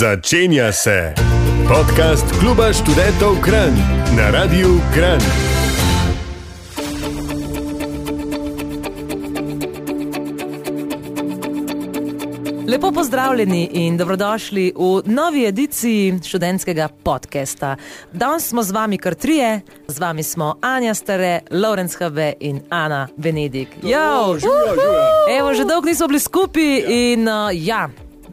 Začenja se podcast Kluba študentov Kran na Radiu Kran. Lepo pozdravljeni in dobrodošli v novi ediciji študentskega podcasta. Danes smo z vami kar trije, z vami smo Anja Stare, Lorenz Habe in Ana Benedik. Jo, Evo, že dolgo nismo bili skupaj in uh, ja.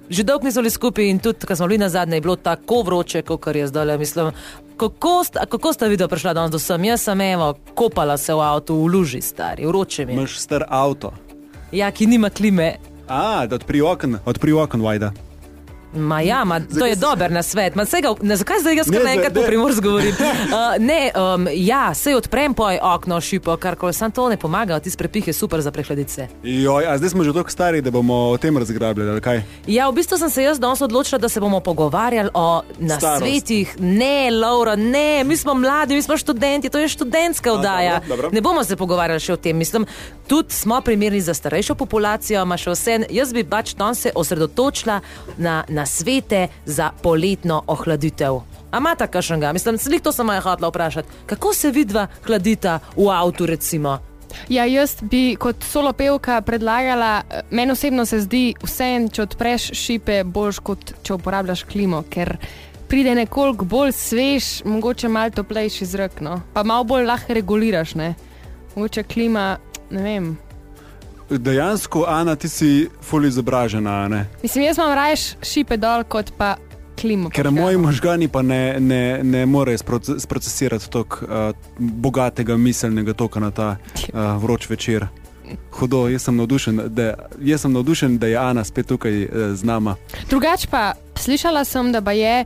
Že dolgo nismo bili skupaj in tudi, ko smo bili na zadnje, je bilo tako vroče, kot je zdaj. Mislim, kako, sta, kako sta videla prišla danes do sem? Jaz sem evo, kopala se v avtu, v luži, stari, vroče mi. je. Imaš star avto. Ja, ki nima klime. A, da odpri okno, odpri okno, vajda. Ma ja, ma, to je dober na svet. Ma, sega, ne, zakaj zdaj jaz kar naenkrat po primorsko govorim? Uh, ne, um, ja, se odprem poj okno, šipo, kar koli, sam to ne pomaga, ti prepih je super za prehladice. Joj, a zdaj smo že tako stari, da bomo o tem razgrabljali, ali kaj? Ja, v bistvu sem se jaz danes odločila, da se bomo pogovarjali o nasvetih. Ne, Laura, ne, mi smo mladi, mi smo študenti, to je študentska oddaja. dobro, dobro. Ne bomo se pogovarjali še o tem. Mislim, tudi smo primerni za starejšo populacijo, ima še vse. Jaz bi pač danes se osredotočila na nasvete za poletno ohladitev. A ima ta kakšnega? Mislim, slik to sem jo hotela vprašati. Kako se vidva hladita v avtu, recimo? Ja, jaz bi kot solo pevka predlagala, eh, meni osebno se zdi vse, če odpreš šipe, boljš kot če uporabljaš klimo, ker pride nekoliko bolj svež, mogoče malo toplejši zrak, no? pa malo bolj lahko reguliraš. Ne? Mogoče klima, ne vem. Dejansko, Ana, ti si ful izobražena, ne? Mislim, jaz imam raje šipe dol, kot pa klimo. Ker požgano. moji možgani pa ne, ne, ne morejo sprocesirati tako uh, bogatega miselnega toka na ta uh, vroč večer. Hudo, jaz sem navdušen, da, jaz sem navdušen, da je Ana spet tukaj uh, z nama. Drugač pa slišala sem, da je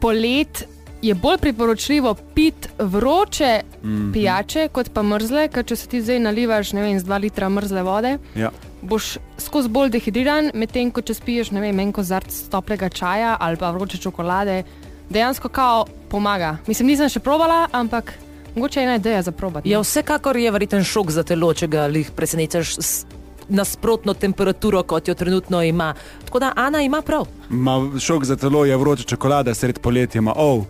polet. Je bolj priporočljivo piti vroče mm. -hmm. pijače, kot pa mrzle, ker če se ti zdaj nalivaš ne vem, z 2 litra mrzle vode, Ja. boš skozi bolj dehidriran, medtem ko če spiješ ne vem, en kozarc toplega čaja ali pa vroče čokolade, dejansko kao pomaga. Mislim, nisem še probala, ampak mogoče je ena ideja za probati. Ja, vsekakor je verjeten šok za telo, če ga lih presenečaš s nasprotno temperaturo, kot jo trenutno ima. Tako da Ana ima prav. Ma šok za telo je vroča čokolada sred poletja, ma oh,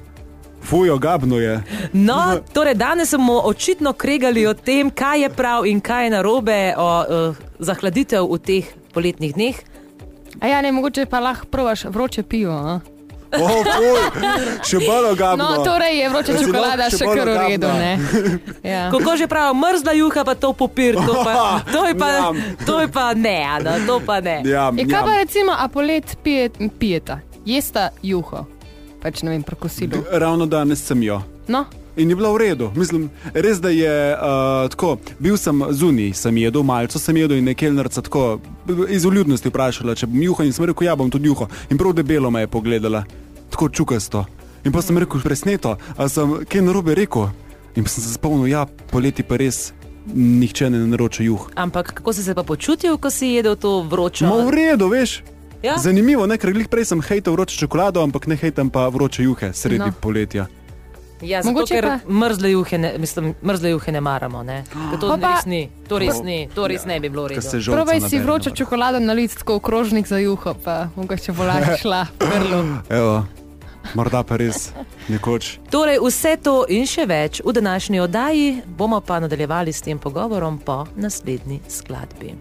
fujo, gabno je. No, torej danes smo očitno kregali o tem, kaj je prav in kaj je narobe, o uh, zahladitev v teh poletnih dneh. A ja, ne, mogoče pa lahko probaš vroče pivo. A? Oh, fuj, še bolj gabno. No, torej je vroča čokolada še še kar v redu. Ja. Kako že pravi, mrzla juha, pa to popir, to pa, to je pa, to je pa ne, Ana, to pa ne. Ja, Je, ja. kaj pa recimo, a polet pije, pijeta, jesta juho, pač ne vem, prokosilo. Ravno danes sem jo. No, In je bila v redu. Mislim, res da je uh, tako. Bil sem zunaj, sem jedel malce, sem jedel in nekaj nerca tako iz uljudnosti vprašala, če bom juho in sem rekel, ja bom tudi juho. In prav debelo me je pogledala, tako čukasto. In pa sem rekel, presneto, a sem kaj narobe rekel. In pa sem se spomnil, ja, poleti pa res nihče ne naroča juh. Ampak kako si se pa počutil, ko si jedel to vročo? Ma v redu, veš. Ja? Zanimivo, ne, ker glih prej sem hejtal vročo čokolado, ampak ne hejtam pa vroče juhe sredi no. Poletja. Ja, zato, Mogoče ker pa- mrzle juhe, ne, mislim, mrzle juhe ne maramo. Ne? Ker To Pa res ni, to res ni, to res ne bi bilo res. probaj si na vročo čokolado naliti tako v krožnik za juho, pa mogoče bo lažje šla. Evo, morda pa res nekoč. Torej, vse to in še več v današnji oddaji bomo pa nadaljevali s tem pogovorom po naslednji skladbi.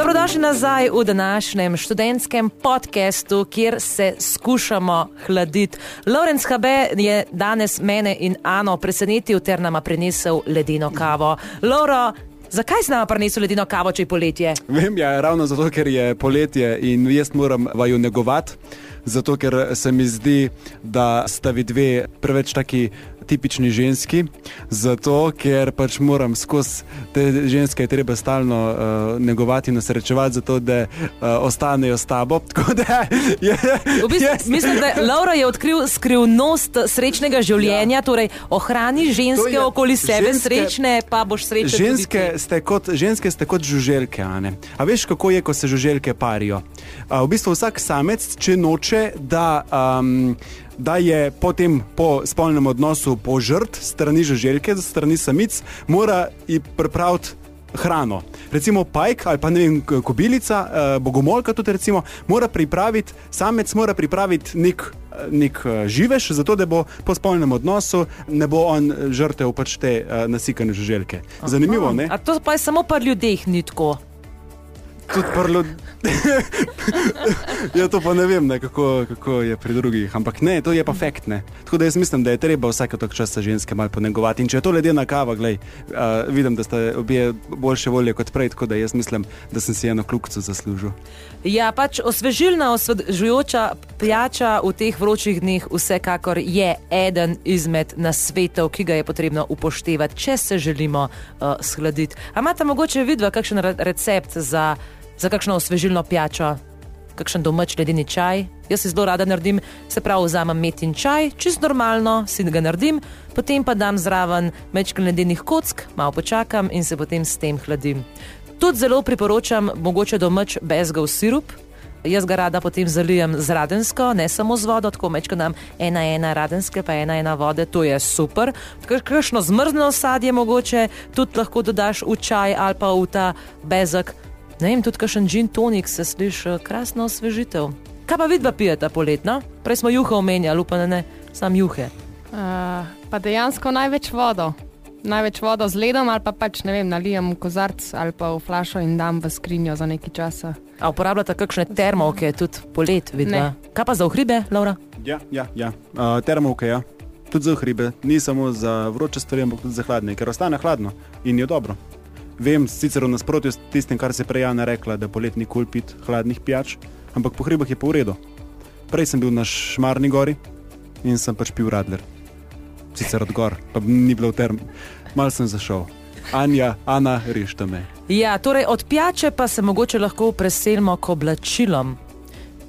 Dobrodošli nazaj v današnjem študentskem podkastu, kjer se skušamo hladiti. Lorenz Habe je danes mene in Ano presenetil ter nama prinesel ledeno kavo. Lauro, zakaj si nama prinesel ledeno kavo, če je poletje? Vem, ja, ravno zato, ker je poletje in jaz moram vaju negovati, zato ker se mi zdi, da sta vi dve preveč taki tipični ženski, zato ker pač moram skozi te ženske treba stalno uh, negovati in nasrečevati, zato da uh, ostanejo s tabo. Da je. V bistvu, jaz- mislim, da Laura je odkril skrivnost srečnega življenja, ja. torej ohrani ženske To je- okoli sebe ženske- srečne, pa boš srečen. Ženske ste, kot, ženske ste kot žuželke. a ne? A veš, kako je, ko se žuželke parijo? A, v bistvu vsak samec, če noče, da, um, da je potem po spolnem odnosu požrt strani žuželke, strani samic, mora ji pripraviti hrano. Recimo pajk ali pa ne vem, kobilica, uh, bogomolka tudi recimo, mora pripraviti, samec mora pripraviti nek, eh, nek uh, živež, zato da bo po spolnem odnosu ne bo on eh, žrtev pač te uh, nasikane žuželke. Zanimivo, ne? A to pa je samo pri ljudeh ni tako. Tudi prlo. ja, to pa ne vem, ne, kako, kako je pri drugih. Ampak ne, to je pa fakt. Ne. Tako da jaz mislim, da je treba vsake tok časa ženske malo ponegovati. In če je to ledena kava, glej, uh, vidim, da ste obje boljše volje kot prej, tako da jaz mislim, da sem si eno kljukco zaslužil. Ja, pač osvežilna, osvežujoča pijača v teh vročih dneh vsekakor je eden izmed nasvetov, ki ga je potrebno upoštevati, če se želimo uh, shladiti. A imate mogoče vidva kakšen re recept za, za kakšno osvežilno pijačo? Kakšen domač ledeni čaj. Jaz si zelo rada naredim, se pravi, vzamem metin čaj, čist normalno si ga naredim, potem pa dam zraven mečkal ledenih kock, malo počakam in se potem s tem hladim. Tudi zelo priporočam mogoče domač bezgov sirup. Jaz ga rada potem zalijem z radensko, ne samo z vodo, tako mečka nam ena ena radenske, pa ena ena vode, to je super. Kakšno zmrzno sadje mogoče tudi lahko dodaš v čaj ali pa v ta bezek. Ne vem, tudi kakšen gin tonik se sliši krasno osvežitev. Kaj pa vidva pijeta poletno? Prej smo juhe omenjali, upam, da ne, sam juhe. Uh, pa dejansko največ vodo. Največ vodo z ledom, ali pa pač ne vem, nalijem v kozarc ali pa v flašo in dam v skrinjo za nekaj časa. A uporabljate kakšne termovke tudi polet, vidva? Ne. Kaj pa za ohribe, Laura? Ja, ja, ja. Uh, termovke, ja. Tudi za hribe, ni samo za vroče stvari, ampak tudi za hladne, ker ostane hladno in je dobro. Vem, sicer v nasprotju s tistim, kar se prej Jana rekla, da poletni kul pit hladnih pijač, ampak po hribah je pa v redu. Prej sem bil na Šmarni gori in sem pač pil radler. Sicer od gor, pa ni bilo term. Mal sem zašel. Anja, Ana, rešite me. Ja, torej od pijače pa se mogoče lahko preselimo k oblačilom.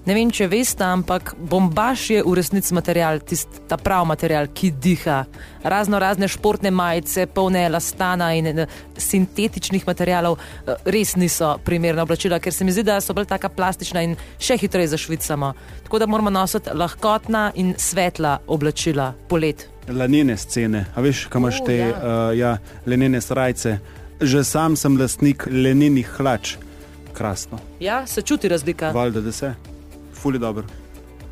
Ne vem, če veste, ampak bombaž je v resnici material, tist, ta pravi material, ki diha. Razno razne športne majice, polne elastana in eh, sintetičnih materialov, eh, res niso primerna oblačila, ker se mi zdi, da so bolj taka plastična in še hitreje zašvicamo. Tako da moramo nositi lahkotna in svetla oblačila polet. Lanene scene, a veš, kam imaš te ja. uh, ja, lenene srajce. Že sam sem lastnik lenenih hlač. Krasno, Ja, se čuti razlika. valjda, da se. Fuli dobro.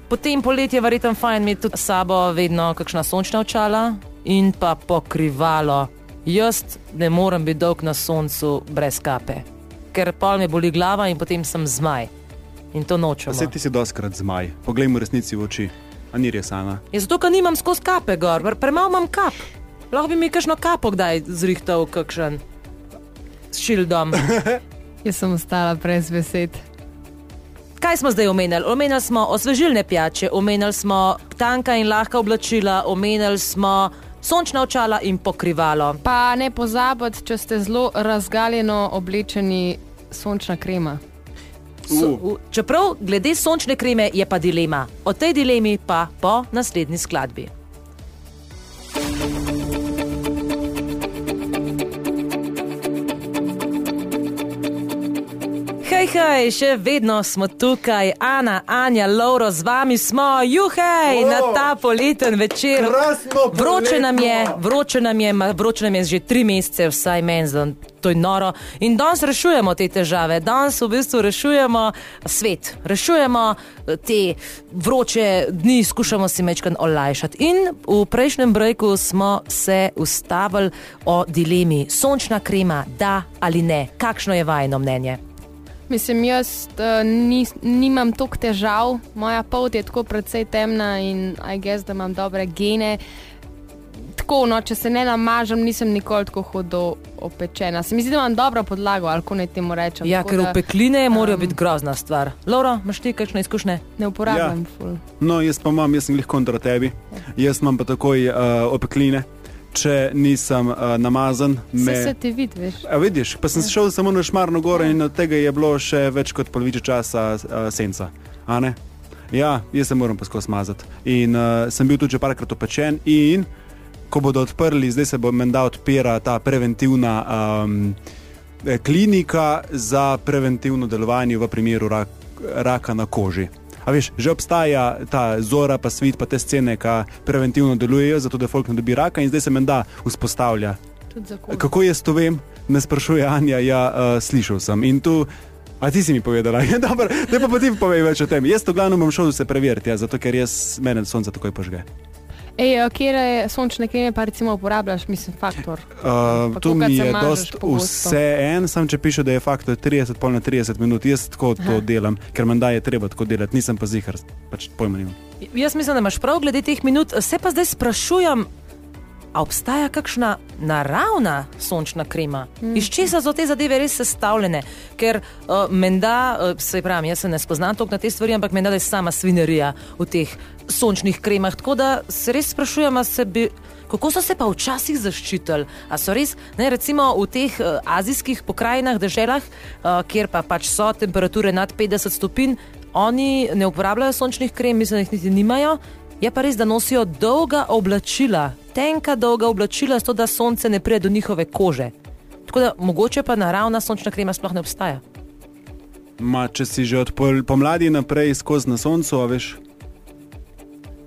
Potem poletje je verjetno fajn imeti tudi sabo vedno kakšna sončna očala in pa pokrivalo. Jaz ne morem biti dolg na soncu brez kape, ker pol me boli glava in potem sem zmaj. In to nočem. Vse ti si doskrat zmaj, poglej mu resnici v oči. A ni res, Ana? Je zato, ker nimam skozi kape gor, pre- premalo imam kap. Lahko bi mi kakšno kapo kdaj zrihtal, kakšen s šildom. Jaz sem ostala brez besed. Kaj smo zdaj omenjali? Omenjali smo osvežilne pijače, omenjali smo tanka in lahka oblačila, omenjali smo sončna očala in pokrivalo. Pa ne pozabite, če ste zelo razgaljeno oblečeni, sončna krema. So, čeprav glede sončne kreme je pa dilema. O tej dilemi pa po naslednji skladbi. Hej, še vedno smo tukaj, Ana, Anja, Lauro, z vami smo, juhej, na ta poleten večer. Vroče nam je, vroče nam je, vroče nam je že tri mesece, vsaj meni, zdaj, to je noro. In danes rešujemo te težave, danes v bistvu rešujemo svet, rešujemo eh, te vroče dni, skušamo si mečkan olajšati. In v prejšnjem breku smo se ustavili o dilemi, sončna krema, da ali ne, kakšno je vajno mnenje. Mislim, jaz uh, nis, nimam toliko težav, moja polt je tako precej temna in aj gess, da imam dobre gene. Tako, no, če se ne namažem, nisem nikoli tako hudo opečena. Se mi zdi, da imam dobro podlago, ali kako naj temu rečem. Ja, Tako ker da, v pekline morajo um, biti grozna stvar. Laura, imaš ti kakšne izkušnje? Ne uporabljam Ja. ful. No, jaz pa imam, jaz sem jih kontra tebi. Jaz imam pa takoj uh, opekline, če nisem uh, namazan. Me... Se, se ti vidi, veš. A vidiš, pa sem šel samo na Šmarno goro in od tega je bilo še več kot polovico časa uh, senca. Ja, jaz se moram pa skozi mazati. In uh, sem bil tudi že parkrat opečen. In ko bodo odprli, zdaj se bo menda odpira ta preventivna um, klinika za preventivno delovanje v primeru rak, raka na koži. A veš, že obstaja ta zora, pa svit, pa te scene, ki preventivno delujejo, zato da folk ne dobi raka, in zdaj se menda vzpostavlja. Kako jaz to vem? me sprašuje Anja, ja, uh, slišal sem. In tu, a ti si mi povedala, ja, dobro, da pa, ti povej več o tem. Jaz to glavno bom šel se preveriti, ja, zato ker jaz mene sonce takoj požge. Ej, kje sončne kreme pa recimo uporabljaš, mislim, faktor? Uh, Pa tu kolikokrat mi je dost vse en, sam če piše, da je faktor 30, pol na 30 minut, jaz tako to Aha. delam, ker menda je treba tako delati, nisem pa zihar, pač pojma nimam. Jaz mislim, da imaš prav glede teh minut. Se pa zdaj sprašujem, a obstaja kakšna naravna sončna krema? Mm. Iz česa so te zadeve res sestavljene? Ker uh, menda, uh, se pravi, jaz se ne spoznam toliko na te stvari, ampak menda je sama svinerija v teh sončnih kremah. Tako da se res sprašujem, se bi. Kako so se pa včasih zaščitili? A so res, ne, recimo v teh uh, azijskih pokrajinah, deželah, uh, kjer pa pač so temperature nad 50 stopinj, oni ne uporabljajo sončnih krem, mislim, da jih niti nimajo. Je pa res, da nosijo dolga oblačila, tenka dolga oblačila, zato da sonce ne pride do njihove kože. Tako da mogoče pa naravna sončna krema sploh ne obstaja. Ma, če si že od pomladi naprej skozi na soncu, veš,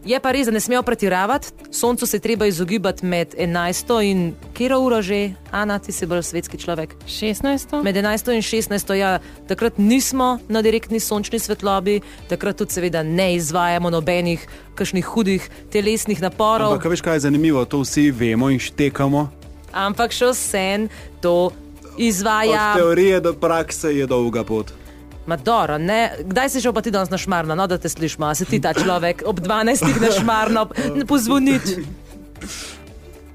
Je pa res, da ne smejo pretiravati, soncu se treba izogibati med 11 in kero uro že, Ana, ti si bolj svetski človek. 16. Med 11 in 16, ja, takrat nismo na direktni sončni svetlobi, takrat tudi seveda ne izvajamo nobenih kakšnih hudih telesnih naporov. ampak veš, kaj je zanimivo, to vsi vemo in štekamo. ampak še vsem to izvaja. Od teorije do prakse je dolga pot. Madoro, ne? Kdaj si šel pa ti danes na šmarno, no, da te slišimo, a si ti ta človek ob 12. na šmarno pozvoniti.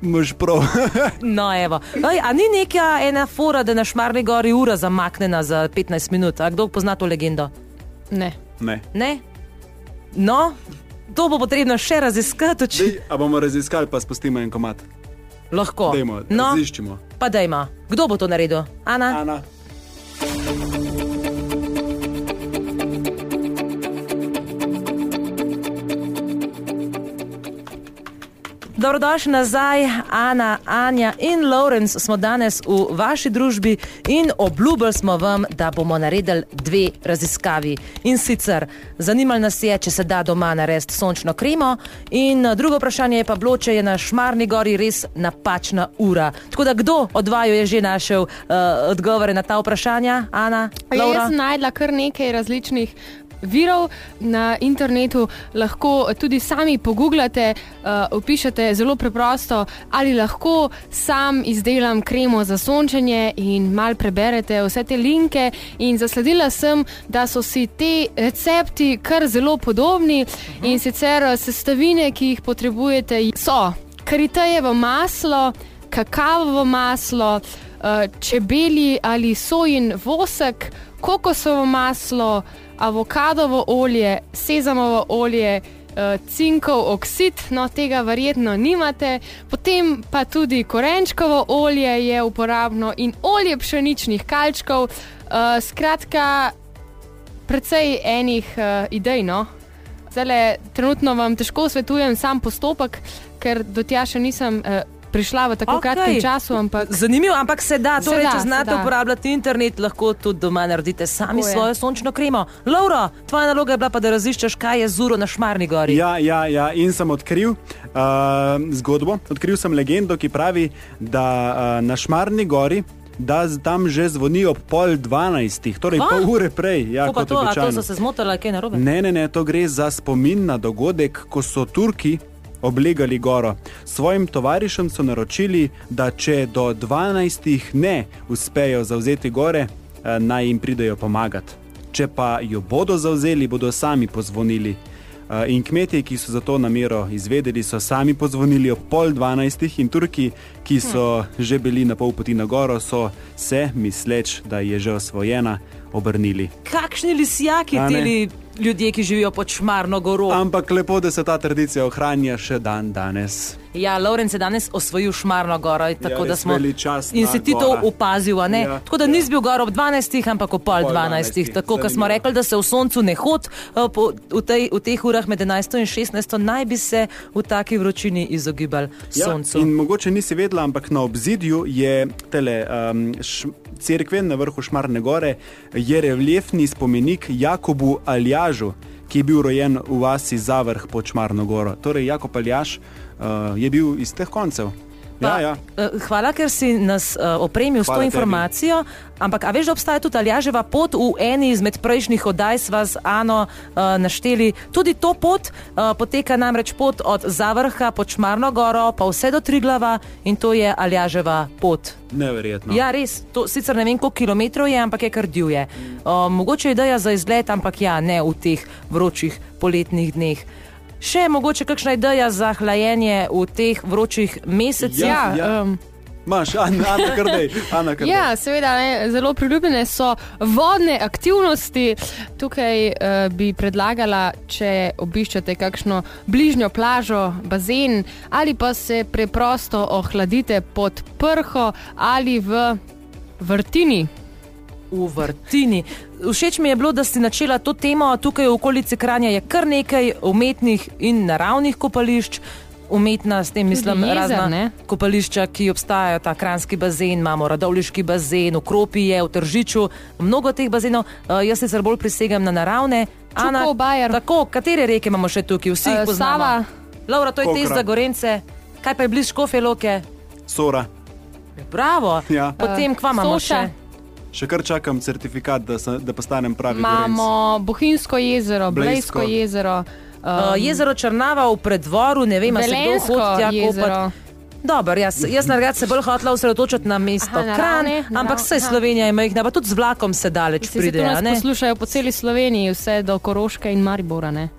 Mož prav. No, evo. Ej, a ni neka ena fora, da je na šmarni gori ura zamaknjena za 15 minut? A kdo pozna to legendo? Ne. ne. Ne? No, to bo potrebno še raziskati. Či... Dej, a bomo raziskali, pa spustimo en komat. Lahko. Dajmo, No, raziščimo. pa dajmo. Kdo bo to naredil? Ana? Ana. Dobrodošli nazaj, Ana, Anja in Lawrence smo danes v vaši družbi in obljubili smo vam, da bomo naredili dve raziskavi. In sicer zanimalo nas je, če se da doma narediti sončno kremo, in eh, drugo vprašanje je pa bilo, če je na Šmarni gori res napačna ura. Tako da kdo od vaju je že našel uh, odgovore na ta vprašanja, Ana? Ja, Laura? jaz sem najdla kar nekaj različnih. Virov na internetu lahko tudi sami pogooglate, uh, opišete zelo preprosto, ali lahko sam izdelam kremo za sončenje in mal preberete vse te linke. In zasledila sem, da so si ti recepti kar zelo podobni uh -huh. in sicer eh, sestavine, ki jih potrebujete, so karitejevo maslo, kakavovo maslo, eh, čebeli ali sojin vosek, kokosovo maslo, avokadovo olje, sezamovo olje. eh, Cinkov oksid, no tega verjetno nimate, potem pa tudi korenčkovo olje je uporabno in olje pšeničnih kalčkov. Uh, skratka, precej enih uh, idej. No? Zdaj, trenutno vam težko svetujem sam postopek, ker do tja še nisem uh, prišla v tako okay. kratkem času. Ampak Zanimivo, ampak se da. Se Torej, da, če se znate da. uporabljati internet, lahko tudi doma naredite sami Tako je. svojo sončno kremo. Laura, tvoja naloga je bila pa, da raziščeš, kaj je zuro na Šmarni gori. Ja, ja, ja, in sem odkril uh, zgodbo, odkril sem legendo, ki pravi, da uh, na Šmarni gori. Da tam že zvoni ob pol dvanajstih, torej pol ure prej. Ja, to, to običajno. so se zmotili, kaj narobe? Ne, ne, ne, to gre za spomin na dogodek, ko so Turki oblegali goro. Svojim tovarišem so naročili, da če do 12 ne uspejo zauzeti gore, eh, naj jim pridejo pomagati. Če pa jo bodo zauzeli, bodo sami pozvonili. Eh, In kmetje, ki so za to namero izvedeli, so sami pozvonili ob pol dvanajstih, in Turki, ki so že bili na pol poti na goro, so se, misleč, da je že osvojena, obrnili. Kakšni lisjaki ti ljudje, ki živijo pod Šmarno goro? Ampak lepo, da se ta tradicija ohranja še dan danes. Ja, Lorenz je danes osvojil Šmarno goro, tako da res smo. In si ti gora. to opazil, a ne? Ja, Tako da ja. nisi bil gor ob 12, ampak ob pol Pol 12. 12, Tako, kot smo rekli, da se v soncu ne hod, eh, po- v, tej, v teh urah med 11 in 16 naj bi se v taki vročini izogibali soncu. Ja, in mogoče nisi vedela, ampak na obzidju je tele, um, š, cerkve na vrhu Šmarne gore, je reliefni spomenik Jakobu Aljažu, ki je bil rojen v vasi Zavrh pod Šmarno goro. Torej, Jakob Aljaš uh, je bil iz teh koncev. Ja, ja. eh, Hvala, ker si nas uh, opremil s to Hvala tebi. informacijo. Ampak, a veš, da obstaja tudi Aljaževa pot v eni izmed prejšnjih oddaj, sva z Ano uh, našteli. Tudi to pot uh, poteka namreč pot od Zavrha pod Šmarno goro pa vse do Triglava in to je Aljaževa pot. Neverjetno. Ja, res, to sicer ne vem, koliko kilometrov je, ampak je kar divje. Uh, mogoče je ideja za izlet, ampak ja, ne v teh vročih poletnih dneh. Še mogoče kakšna ideja za hlajenje v teh vročih mesecih? Ja, Ja, ja. um, Maš, Ana, Ana krdej. Ana krdej. Ja, seveda, ne, zelo priljubljene so vodne aktivnosti. Tukaj uh, bi predlagala, če obiščete kakšno bližnjo plažo, bazen ali pa se preprosto ohladite pod prho ali v vrtini. v vrtini. Všeč mi je bilo, da si načela to temo. Tukaj v okolici Kranja je kar nekaj umetnih in naravnih kopališč. Umetna, s tem mislim, jezer, razna ne? kopališča, ki obstajajo, ta kranski bazen, imamo radovliški bazen, v Kropi je, v Tržiču, mnogo teh bazenov. Uh, jaz sicer bolj prisegam na naravne. Čukov, Bajer. Tako, katere reke imamo še tukaj? Vsi jih Eh, poznamo. Sava. Laura, to je test za gorence. Kaj pa je bliž Škofje Loke? Sora. Bravo. Ja. Potem kva imamo Soša. še? Še kar čakam certifikat, da, se, da postanem pravi. Imamo Bohinjsko jezero, Blejsko. Blejsko jezero. Uh, jezero Črnava v predvoru, ne vem, ali se kdo Velenjsko hodi tja jezero. kopati. Dobro, jaz, jaz na se bolj hotela osredotočiti na mesto Aha, Kran, naravne, ampak vse aha. Slovenija ima jih, pa tudi z vlakom se daleč se pride. poslušajo po celi Sloveniji, vse do Koroške in Maribora. Ne?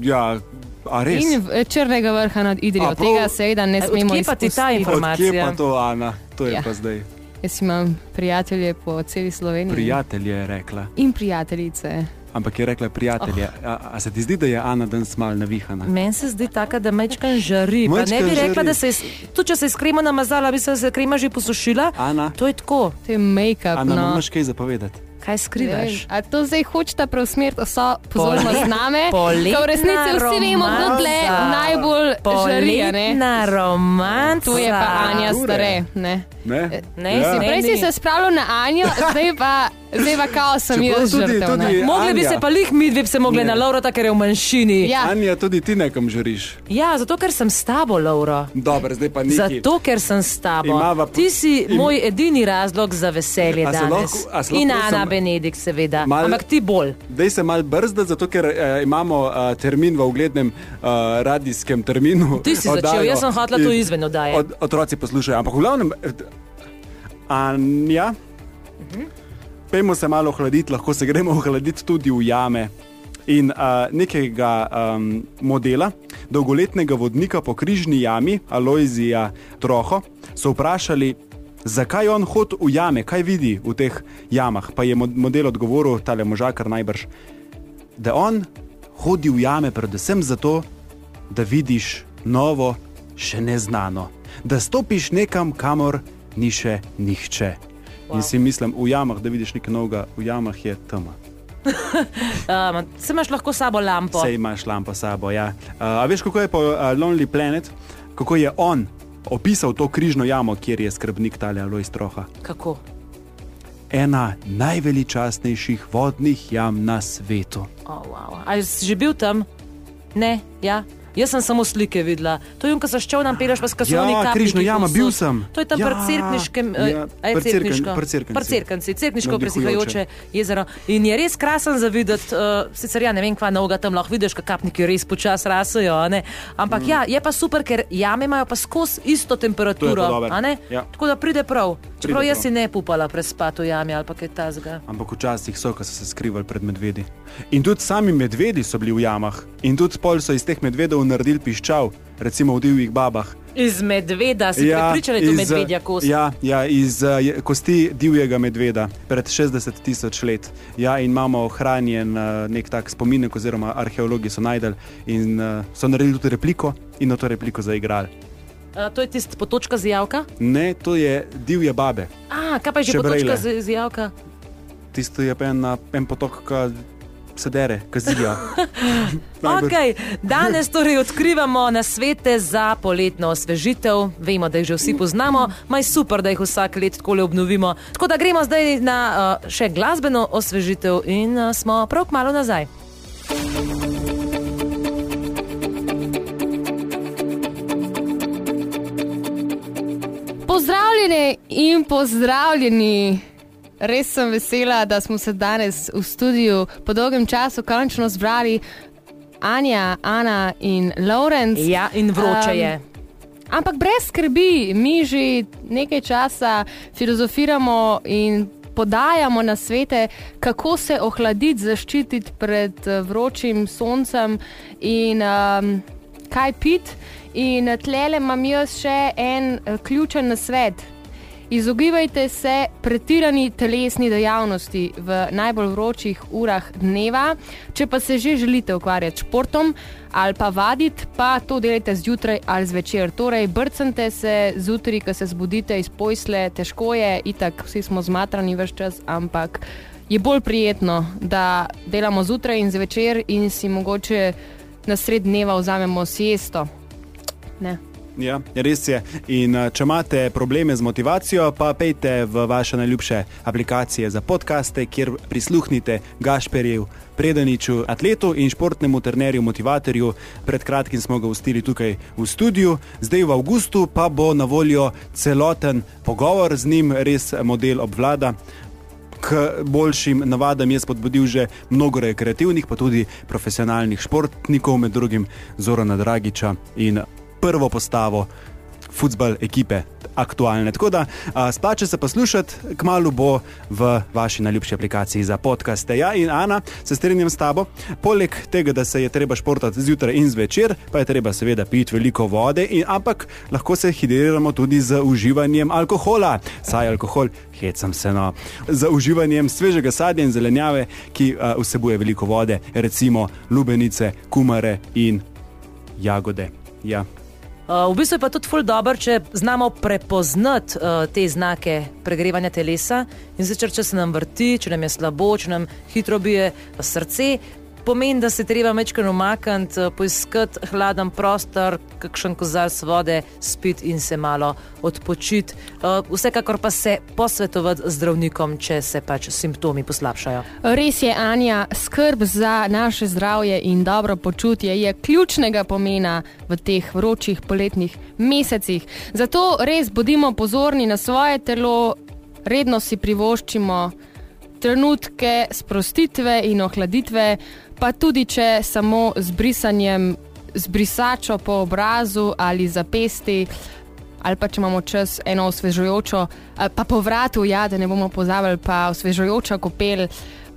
Ja, a res. In v- Črnega vrha nad Idrijo. A, prav- Tega seveda ne Od smemo kje pa ti ta izpustiti. informacija? Odkje pa to, Ana? To je Ja. pa zdaj. Jaz imam prijatelje po celi Sloveniji. Prijatelj je rekla. In prijateljice. Ampak je rekla prijatelje. Oh. A, a se ti zdi, da je Ana danes mal navihana? Meni se zdi taka, da mečkan žari. Pa ne bi rekla, žari. da se je, tudi če se je s kremo namazala, bi se je krema že posušila. Ana, To je tako. To je make-up. Ana No. imaš kaj zapovedati? Kaj skrivaš? A to zdaj hočete preusmeriti vso pozornost name? Poletna v resnici vsi vemo, kdo tle najbolj žari. a ne? Poletna romanca. To je pa Anja stare. Ne? Ne? Ne, ja. si Prej si se spravljal na Anjo, zdaj pa, zdaj pa kao sem jaz tudi- žrtev. ne. tudi- Mogli bi se pa lih mi dve bi se mogli Ne. na Laura, ker je v manjšini. Ja. Anja, tudi ti nekam žuriš. Ja, zato ker sem s tabo, Laura. Dobro, zdaj pa nekaj. Zato, ker sem s tabo. Imava Ti si im- moj edini razlog za veselje A danes. lahko- lahko In Ana sem- Benedikt, seveda. Mal- Ampak ti bolj. Dej se mal brzda, zato ker uh, imamo uh, termin v uglednem uh, radijskem terminu. Ti si začel, oddajo. jaz sem hotela to izven oddaje. Od, otroci poslušajo, ampak v glavnem, eh, Anja, Mhm. Pejmo se malo ohladiti, lahko se gremo ohladiti tudi v jame. In uh, nekega um, modela, dolgoletnega vodnika po križni jami, Aloizija Troho, so vprašali, zakaj on hodi v jame, kaj vidi v teh jamah. Pa je mod- model odgovoril, tale možakar najbrž, da on hodi v jame predvsem zato, da vidiš novo, še neznano, da stopiš nekam, kamor ni še nihče. Wow. In si mislim, v jamah, da vidiš nekaj novega, v jamah je tema. Um, se imaš lahko sabo lampo. Vse imaš lampo sabo. Ja. Uh, a veš, kako je po uh, Lonely Planet, kako je on opisal to križno jamo, kjer je skrbnik tale Alois Troha? Kako? Ena najveličastnejših vodnih jam na svetu. Oh, wow. Ali si že bil tam? Ne, ja. Jaz sem samo slike videla. To je, ko se ščovnam peleš, pa s kasovni Ja, križno jama, bil sem. To je tam Ja, pred Cerkniškem, ja, ja, pred Cerkniško. pred Cerknci. Pred Cerkniško Navdihujoče. presihajoče jezero. In je res krasen za videti, uh, sicer ja ne vem, kva novega tam lahko vidiš, kako kapniki res počasi rasejo, ne? ampak mm. ja, je pa super, ker jame imajo pa skozi isto temperaturo. To ne? Ja. Tako da pride prav. Čeprav Pride jaz prav. si ne upala prespati v jami ali kaj tasga. Ampak včasih so, ko so se skrivali pred medvedi. In tudi sami medvedi so bili v jamah. In tudi pol so iz teh medvedov naredili piščal, recimo v divjih babah. Iz medveda si ja, prepričali, da je to medvedja kost. Ja, ja, iz uh, je- kosti divjega medveda pred 60 tisoč let. Ja, in imamo ohranjen uh, nek tak spominek, oziroma arheologi so najdel in uh, so naredili tudi repliko in na to repliko zaigrali. Uh, to je tisti potočka zijavka. Ne, to je divje babe. A, kaj pa je že Čebrejle. potočka zijavka? Tisto je pa en, en potok, ki se dere, kazija. Okay, danes torej odkrivamo na svete za poletno osvežitev. Vemo, da jih že vsi poznamo, maj super, da jih vsak let tako obnovimo. Tako da gremo zdaj na uh, še glasbeno osvežitev in uh, smo prav kmalo nazaj. Pozdravljene in pozdravljeni. Res sem vesela, da smo se danes v studiu po dolgem času končno zbrali Anja, Ana in Lorenz. Ja, in vroče je. Ampak brez skrbi, mi že nekaj časa filozofiramo in podajamo na svete, kako se ohladiti, zaščititi pred eh, vročim soncem in um, kaj pit. In tlele imam jaz še en uh, ključen nasvet. Izogibajte se pretirani telesni dejavnosti v najbolj vročih urah dneva. Če pa se že želite ukvarjati s športom ali pa vaditi, pa to delajte zjutraj ali zvečer. Torej, brcnite se zjutraj, ko se zbudite iz posle, težko je, itak vsi smo zmatrani vse čas, ampak je bolj prijetno, da delamo zjutraj in zvečer in si mogoče na sred dneva vzamemo siesto. Ne. Ja, res je. In eh, če imate probleme z motivacijo, pa pejte v vaše najljubše aplikacije za podkaste, kjer prisluhnite Gašperju, Predaniču, atletu in športnemu trenerju, motivatorju. Pred kratkim smo ga ustili tukaj v studiu, zdaj v avgustu pa bo na voljo celoten pogovor z njim, res model obvlada. K boljšim navadam je spodbudil že mnogo rekreativnih, pa tudi profesionalnih športnikov, med drugim Zorana Dragiča in prvo postavo futbol ekipe. Aktualne. Tako da a, splače se poslušati, kmalo bo v vaši najljubši aplikaciji za podkaste. Ja, in Ana, se strinjam s tabo. Poleg tega, da se je treba športati zjutraj in zvečer, pa je treba seveda piti veliko vode, in, ampak lahko se hidriramo tudi z uživanjem alkohola. Saj alkohol, hecam se no. Z uživanjem svežega sadja in zelenjave, ki a, vsebuje veliko vode, recimo lubenice, kumare in jagode. Ja, Uh, v bistvu je pa tudi ful dobro, če znamo prepoznati uh, te znake pregrevanja telesa. In zdaj, če se nam vrti, če nam je slabo, če nam hitro bije srce, pomeni, da se treba večkrat umakniti, uh, poiskati hladen prostor, kakšen kozarc vode, spiti in se malo odpočiti. Uh, vsekakor pa se posvetovati z zdravnikom, če se pač simptomi poslabšajo. Res je, Anja, skrb za naše zdravje in dobro počutje je ključnega pomena v teh vročih poletnih mesecih. Zato res bodimo pozorni na svoje telo, redno si privoščimo trenutke sprostitve in ohladitve, pa tudi če samo z brisanjem, z brisačo po obrazu ali zapesti. Ali pa če imamo čas eno osvežujočo, eh, pa po vratu, ja, da ne bomo pozabili, pa osvežujoča kopel.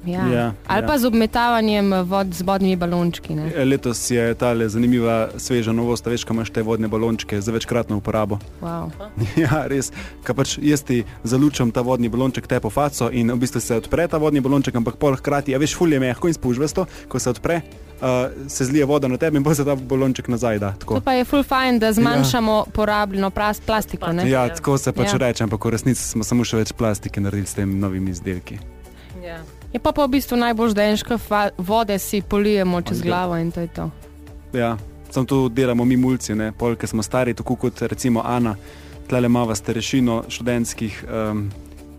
Ja. Ja, ali ja. pa z obmetavanjem vod z vodnimi balončki. Ne? Letos je ta zanimiva, sveža novost, veš, kaj imaš te vodne balončke za večkratno uporabo. Wow. Ja, res. Kaj pač jaz ti zalučam ta vodni balonček te po faco in v bistvu se odpre ta vodni balonček, ampak pol hkrati, a veš, fulje mehko in spužvesto, ko se odpre, uh, se zlije voda na tebi in bo se ta balonček nazaj. Da, tako. To pa je full fajn, da zmanjšamo porabljeno plas- plastiko. Ne? ja, tako se pač Ja. ja. reče, ampak v resnici smo samo še več plastike naredili s temi novimi izdelki. Je pa, pa v bistvu najbolj denška vode si polijemo čez Ajde. glavo in to je to. Ja, samo to delamo mi mulci, ne, pol, ker smo stari, tako kot recimo Ana, tlele mava starešino študentskih um,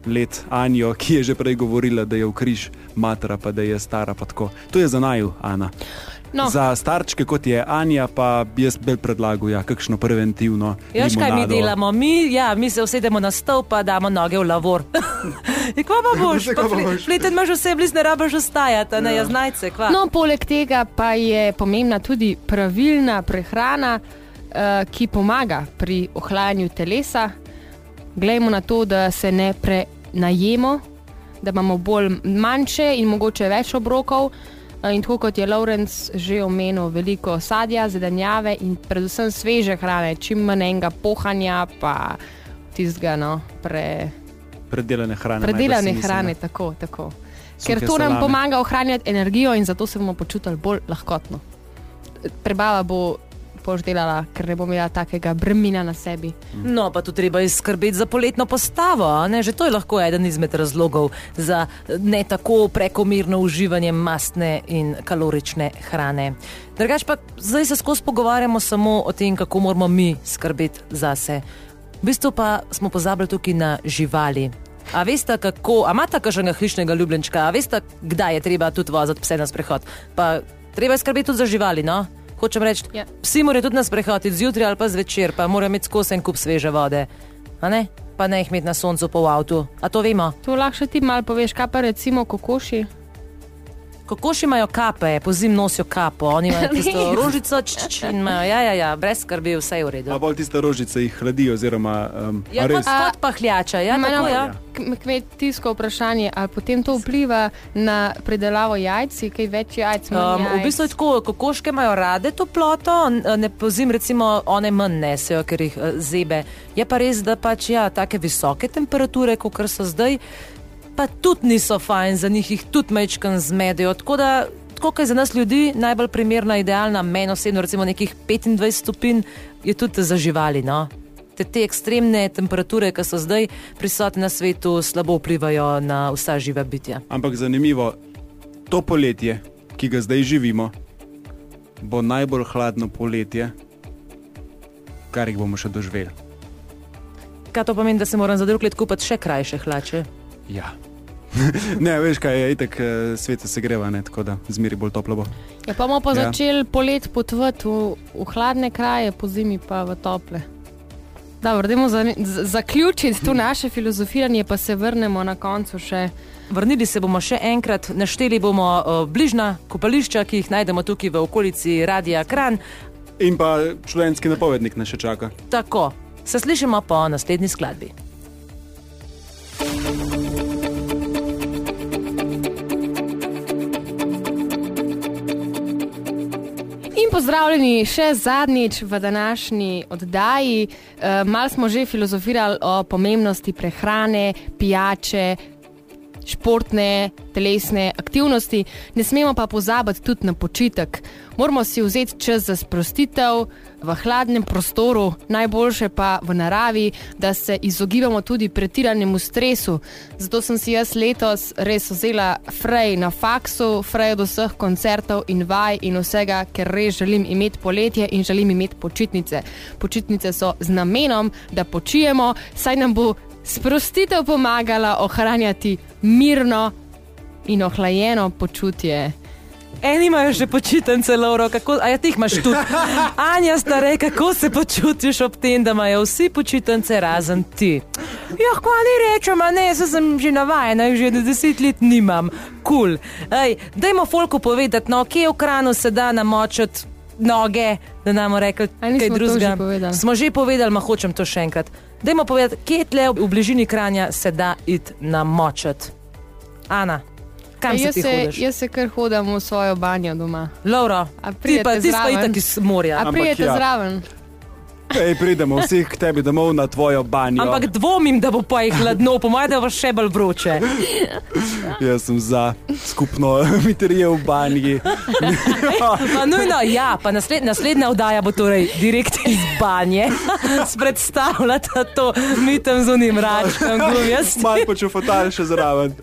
let Anjo, ki je že prej govorila, da je v križ matra, pa da je stara. Pa tako. to je za naju, Ana. No. Za starčke, kot je Anja, pa jaz bolj predlagal, ja, kakšno preventivno. Veš, kaj mi delamo? Mi, ja, mi se usedemo na stol, pa damo noge v lavor. In kva pa boš? Pa boš? Fleten imaš vse blizu, ne rabiš ostajati, ne Ja. jaznajce, kva. No, poleg tega pa je pomembna tudi pravilna prehrana, uh, ki pomaga pri ohlajanju telesa. Glejmo na to, da se ne prenajemo, da imamo bolj manjše in mogoče več obrokov. Eh, In tako kot je Lawrence že omenil, veliko sadja, zelenjave in predvsem sveže hrane, čim manj enega pohanja, pa tistega no, pre, Predelane hrane. predelane hrane. Tako, tako. Ker Suhe to nam salame. pomaga ohranjati energijo in zato se bomo počutili bolj lahkotno. Prebava bo poždelala, ker ne bom imela takega bremena na sebi. No, pa tu treba izskrbeti za poletno postavo. a Ne? Že to je lahko eden izmed razlogov za ne tako prekomerno uživanje mastne in kalorične hrane. Drugač pa zdaj se skozi pogovarjamo samo o tem, kako moramo mi skrbeti zase. V bistvu pa smo pozabili tukaj na živali. A veste, kako, a imate kakšnega hišnega ljubljenčka, a veste, kdaj je treba tudi voziti pse na sprehod? Pa treba je skrbeti tudi za živali, no? Hočem reči, Ja. Psi morajo tudi na sprehod zjutraj ali pa zvečer, pa morajo imeti skozi en kup sveže vode. a ne? Pa ne jih imeti na soncu po avtu. A to vemo? To lahko ti malo poveš, kaj pa recimo kokoši. Kokoši imajo kape, po zim nosijo kapo, oni imajo tisto rožico, č, č, in imajo, ja, ja, ja, brez skrbi, vse je v redu. A bolj tiste rožice jih hladijo, oziroma um, Ja, a kot, res. kot pahljača, ja, tako, ja. kmetijsko vprašanje, ali potem to vpliva na predelavo jajc, kaj več jajc imamo. Um, v bistvu je tako, kokoške imajo rade toploto, ne pozim, recimo, one manj nesejo, ker jih eh, zebe. Je pa res, da pač ja, take visoke temperature, kot so zdaj, pa tudi niso fajn, za njih jih tudi mečkan zmedejo. Tako da, tako kot je za nas ljudi najbolj primerna, idealna, meni osebno, recimo nekih 25 stopinj, je tudi za živali. No? Te, te ekstremne temperature, ki so zdaj prisotne na svetu, slabo vplivajo na vsa živa bitja. Ampak zanimivo, to poletje, ki ga zdaj živimo, bo najbolj hladno poletje, kar jih bomo še doživeli. Kaj to pomeni, da se moram za drug let kupiti še krajše hlače? Ja. ne, veš kaj je, itek eh, svet se greva, ne, tako da zmeri bolj toplo bo. Ja, pa bomo pa Ja. začeli polet potovati v, v hladne kraje, po zimi pa v tople. Dobro, dajmo za, z- zaključiti to naše filozofiranje, pa se vrnemo na koncu še. Vrnili se bomo še enkrat, našteli bomo uh, bližnja kopališča, ki jih najdemo tukaj v okolici Radia Kran. In pa študentski napovednik nas še čaka. Tako, se slišimo po naslednji skladbi. Pozdravljeni še zadnjič v današnji oddaji. E, Mal smo že filozofirali o pomembnosti prehrane, pijače, športne, telesne aktivnosti, ne smemo pa pozabiti tudi na počitek. Moramo si vzeti čas za sprostitev v hladnem prostoru, najboljše pa v naravi, da se izogibamo tudi pretiranemu stresu. Zato sem si jaz letos res vzela frej na faksu, frej od vseh koncertov in vaj in vsega, ker res želim imeti poletje in želim imeti počitnice. Počitnice so z namenom, da počijemo, saj nam bo sprostitev pomagala ohranjati mirno in ohlajeno počutje. Eni imajo že počitnice, Lauro, kako, a ja ti jih imaš tudi. Anja, stare, kako se počutiš ob tem, da imajo vsi počitnice razen ti? Ja, hvali rečem, a ne, saj sem že navajena, jih že deset let nimam. Kul. Cool. Dajmo folku povedati, no, kje v kranu se da namočiti noge, da nam rekli, kaj drugega. Smo že povedali, ma hočem to še enkrat. Dajmo povedati, kje tle v bližini kranja se da iti namočiti. Ana, kam se jaz, ti se, hodiš? jaz se kar hodim v svojo banjo doma. Laura, ti pa, ti pa itak iz morja. A prijete ja. zraven? Ej, pridemo vsi k tebi domov na tvojo banjo. Ampak dvomim, da bo pa jih hladno, po mojem, da bo še bolj vroče. Jaz sem za skupno miterijo v banji. Pa nujno, ja, pa nasled, naslednja oddaja bo torej direkt iz banje. Predstavljate to, mi tam z unim račkom, gumijast. Mal počufatal še zraven.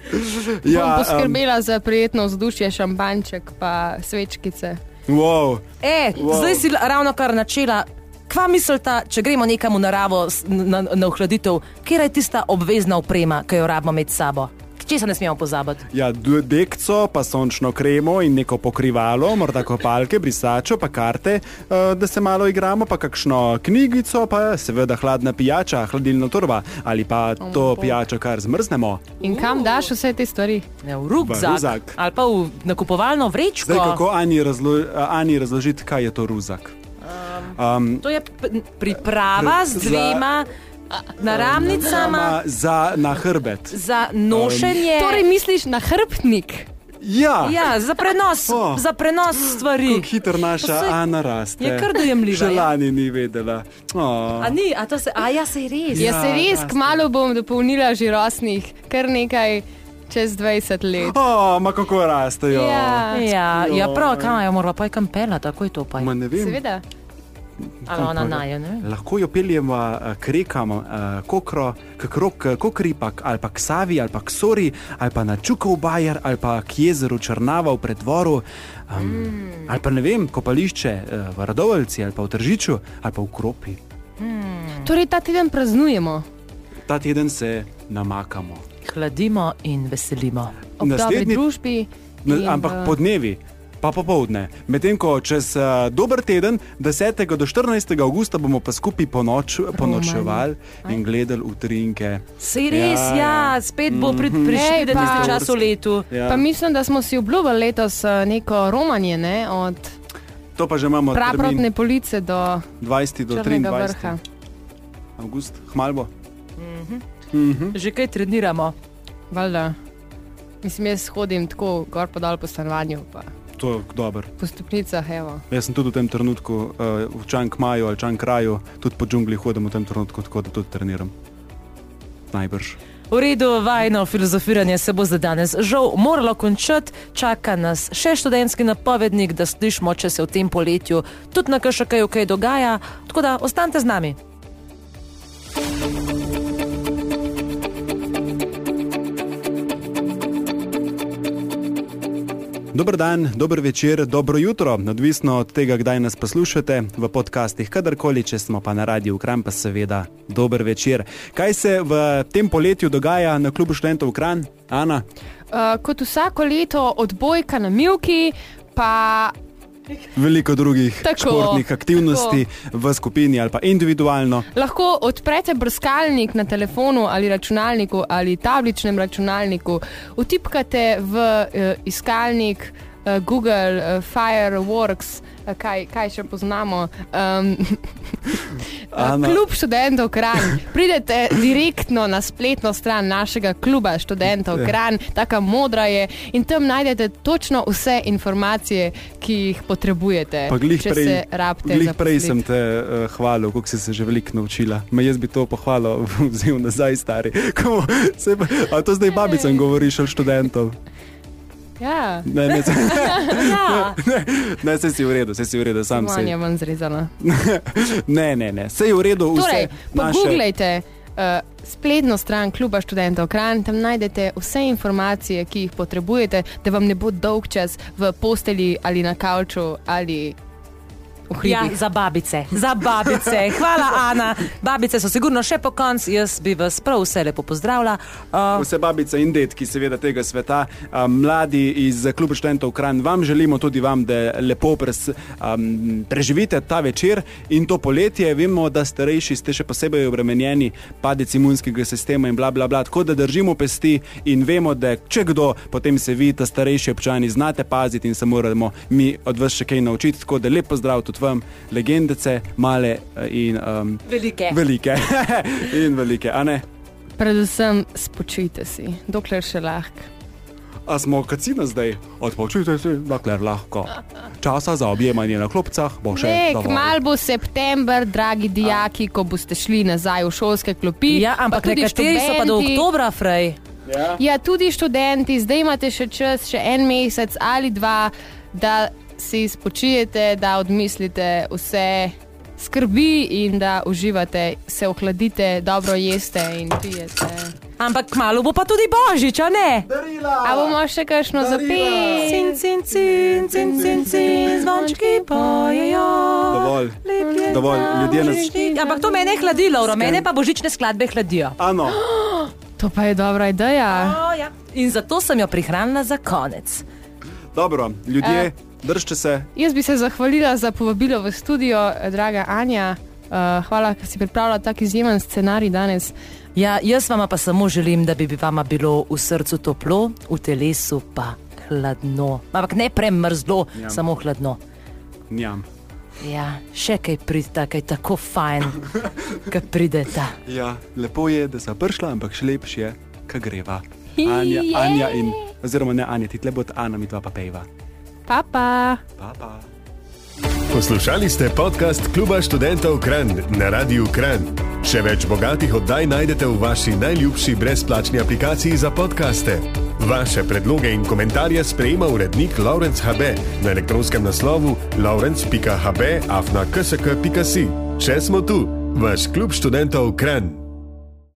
Ja, bom poskrbela um, za prijetno vzdušje, šampanček pa svečkice. wow. E, Wow. zdaj si ravno kar načela. Kva mislite, če gremo nekam v naravo s- na, na ohladitev, kje je tista obvezna oprema, ki jo rabimo s sabo? Česa ne smemo pozabiti? Ja, dekco, pa sončno kremo in neko pokrivalo, morda kopalke, brisačo, pa karte, eh, da se malo igramo, pa kakšno knjigico, pa seveda hladna pijača, hladilna torba ali pa to bog. pijačo, kar zmrznemo. In kam daš vse te stvari? Ne, v ruzak. ali pa v nakupovalno vrečko. Zdaj, kako Ani, razlo Ani razložiti, kaj je to ruzak? Um, To je priprava z dvema naramnicama sama za na hrbet. za nošenje. Torej misliš na hrbtnik? Ja, Ja, za prenos, O. za prenos stvari. kako hitro naša saj Ana raste. je kar dojemljiva, Še ja. lani ni vedela. Oh. A ni, a to se, a ja, se je res. Ja, Ja, se res, raste. kmalo bom dopolnila že rosnih, kar nekaj čez 20 let. Oh, ma kako rastejo. Ja. Ja, ja, prav, kam jo mora pa je kampela, tako je to pa. Ma ne vem. Seveda. Ali ona najo, ne. Lahko jo peljemo eh, k rekam, eh, kokro, k krok, k kokripak, ali pa k Savi, ali pa k Sori, ali pa na Čukov bajer, ali pa k jezeru Črnava v predvoru, um, mm. ali pa ne vem, kopališče eh, v Radovljici, ali pa v Tržiču, ali pa v Kropi. Torej ta teden praznujemo. Ta teden se namakamo. Hladimo in veselimo. Ob dobri Naslednji- družbi. Na, in, ampak eh, po dnevi. Pa popovdne. Medtem ko čez uh, dober teden, 10. do 14. avgusta, bomo pa skupaj ponoč, ponočevali in gledali utrinke. Se res, ja, Ja, ja. spet bo pri, prišel isti čas v letu. Ja. Pa mislim, da smo si obljubili letos eh, neko romanje ne? od To pa že imamo praprotne police do 20. do Črnega 23. vrha. Avgust, hmalbo. Že kaj treniramo. Valjda. Mislim, jaz hodim tako gor pa dol po stanovanju, pa To dobro. po stopnicah, evo. Jaz sem tudi v tem trenutku uh, v Čankmaju ali Čankraju, tudi po džungli hodim v tem trenutku, tako da tudi treniram. Najbrž. V redu, vajno filozofiranje se bo za danes žal moralo končati, čaka nas še študentski napovednik, da slišimo, če se v tem poletju tudi na KŠK-ju kaj dogaja. Tako da ostanite z nami. Dober dan, dober večer, dobro jutro, odvisno od tega, kdaj nas poslušate v podcastih, kadarkoli, če smo pa na radiju Kran, pa seveda dober večer. Kaj se v tem poletju dogaja na klubu študentov Kran, Ana? Uh, kot vsako leto odbojka na Milki, pa Veliko drugih Tako, športnih aktivnosti v skupini ali pa individualno. lahko odprete brskalnik na telefonu ali računalniku ali tabličnem računalniku, utipkate v uh, iskalnik Google uh, Fireworks, uh, kaj, kaj še poznamo. Um, Ana. Klub študentov Kran. Pridete direktno na spletno stran našega kluba študentov Ja. Kran, taka modra je in tam najdete točno vse informacije, ki jih potrebujete. Pa glih prej, glih prej sem te uh, hvalil, kako si se že veliko naučila. Ma jaz bi to pohvalil, vzel nazaj, stari. Komu, se, a to zdaj babicam govoriš ali študentom? Ja, Ne, ne, se, Ja. ne, se si v redu, se si v redu, sam manje si. manj zrezala. Ne, ne, ne, se je v redu. Torej, vse naše- pogooglejte uh, spletno stran kluba študentov Kran, tam najdete vse informacije, ki jih potrebujete, da vam ne bo dolg čas v posteli ali na kavču ali v Ja, hribih. za babice, za babice. Hvala, Ana. Babice so sigurno še po koncu, jaz bi vas prav vse lepo pozdravila. Uh, Vse babice in detki, seveda tega sveta, a, mladi iz kluba študentov Kran, vam želimo tudi vam, da lepo pres, um, preživite ta večer in to poletje. Vemo, da starejši ste še posebej obremenjeni, padec imunskega sistema in bla bla bla. Tako da držimo pesti in vemo, da če kdo, potem se vi, ta starejši občani, znate paziti in se moramo mi od vas še kaj naučiti. Tako da lep pozdrav tudi vam, legendece, male eh, in um, velike. velike. in velike, a ne? Predvsem spočite si, dokler še lahko. A smo kacina zdaj? Odpočujte si, dokler lahko. Časa za objemanje na klopcah bo še Ne, dovolj. kmal bo september, dragi dijaki, ko boste šli nazaj v šolske klopi. Ja, ampak pa tudi nekateri so pa do oktobra, frej. Ja? Ja, tudi študenti, zdaj imate še čas, še en mesec ali dva, da si spočijete, da odmislite vse skrbi in da uživate, se ohladite, dobro jeste in pijete. Ampak kmalo bo pa tudi božič, a ne? A bomo še kakšno zapeli? Cin, cin, cin, cin, cin, cin, zvončki pojejo. Dovolj. Je Dovolj, ljudje nas- božični. Ampak to mene hladi, Laura, mene pa božične skladbe hladijo. Ano, To pa je dobra ideja. O, ja. In zato sem jo prihranila za konec. dobro, ljudje, držite se. Jaz bi se zahvalila za povabilo v studio, eh, draga Anja. Uh, hvala, ker si pripravila tak izjemen scenarij danes. Ja, jaz vama pa samo želim, da bi vama bilo v srcu toplo, v telesu pa hladno. Ampak ne premrzlo, Ja. ja. samo hladno. Njam. Ja, še kaj pride, kaj tako fajn, kaj prideta. Ja, lepo je, da sem prišla, ampak še lepše je, kaj greva. Anja, Anja in, oziroma ne Anja, ti tle bo Ana, mi dva pa pejva. Papa. Pa, pa. Poslušali ste podcast Kluba študentov Kran na Radiu Kran. Še več bogatih oddaj najdete v vaši najljubši brezplačni aplikaciji za podkaste. Vaše predloge in komentarje sprejema urednik Laurence HB na elektronskem naslovu laurence.hb afna ksk.si. Še smo tu, vaš klub študentov Kran.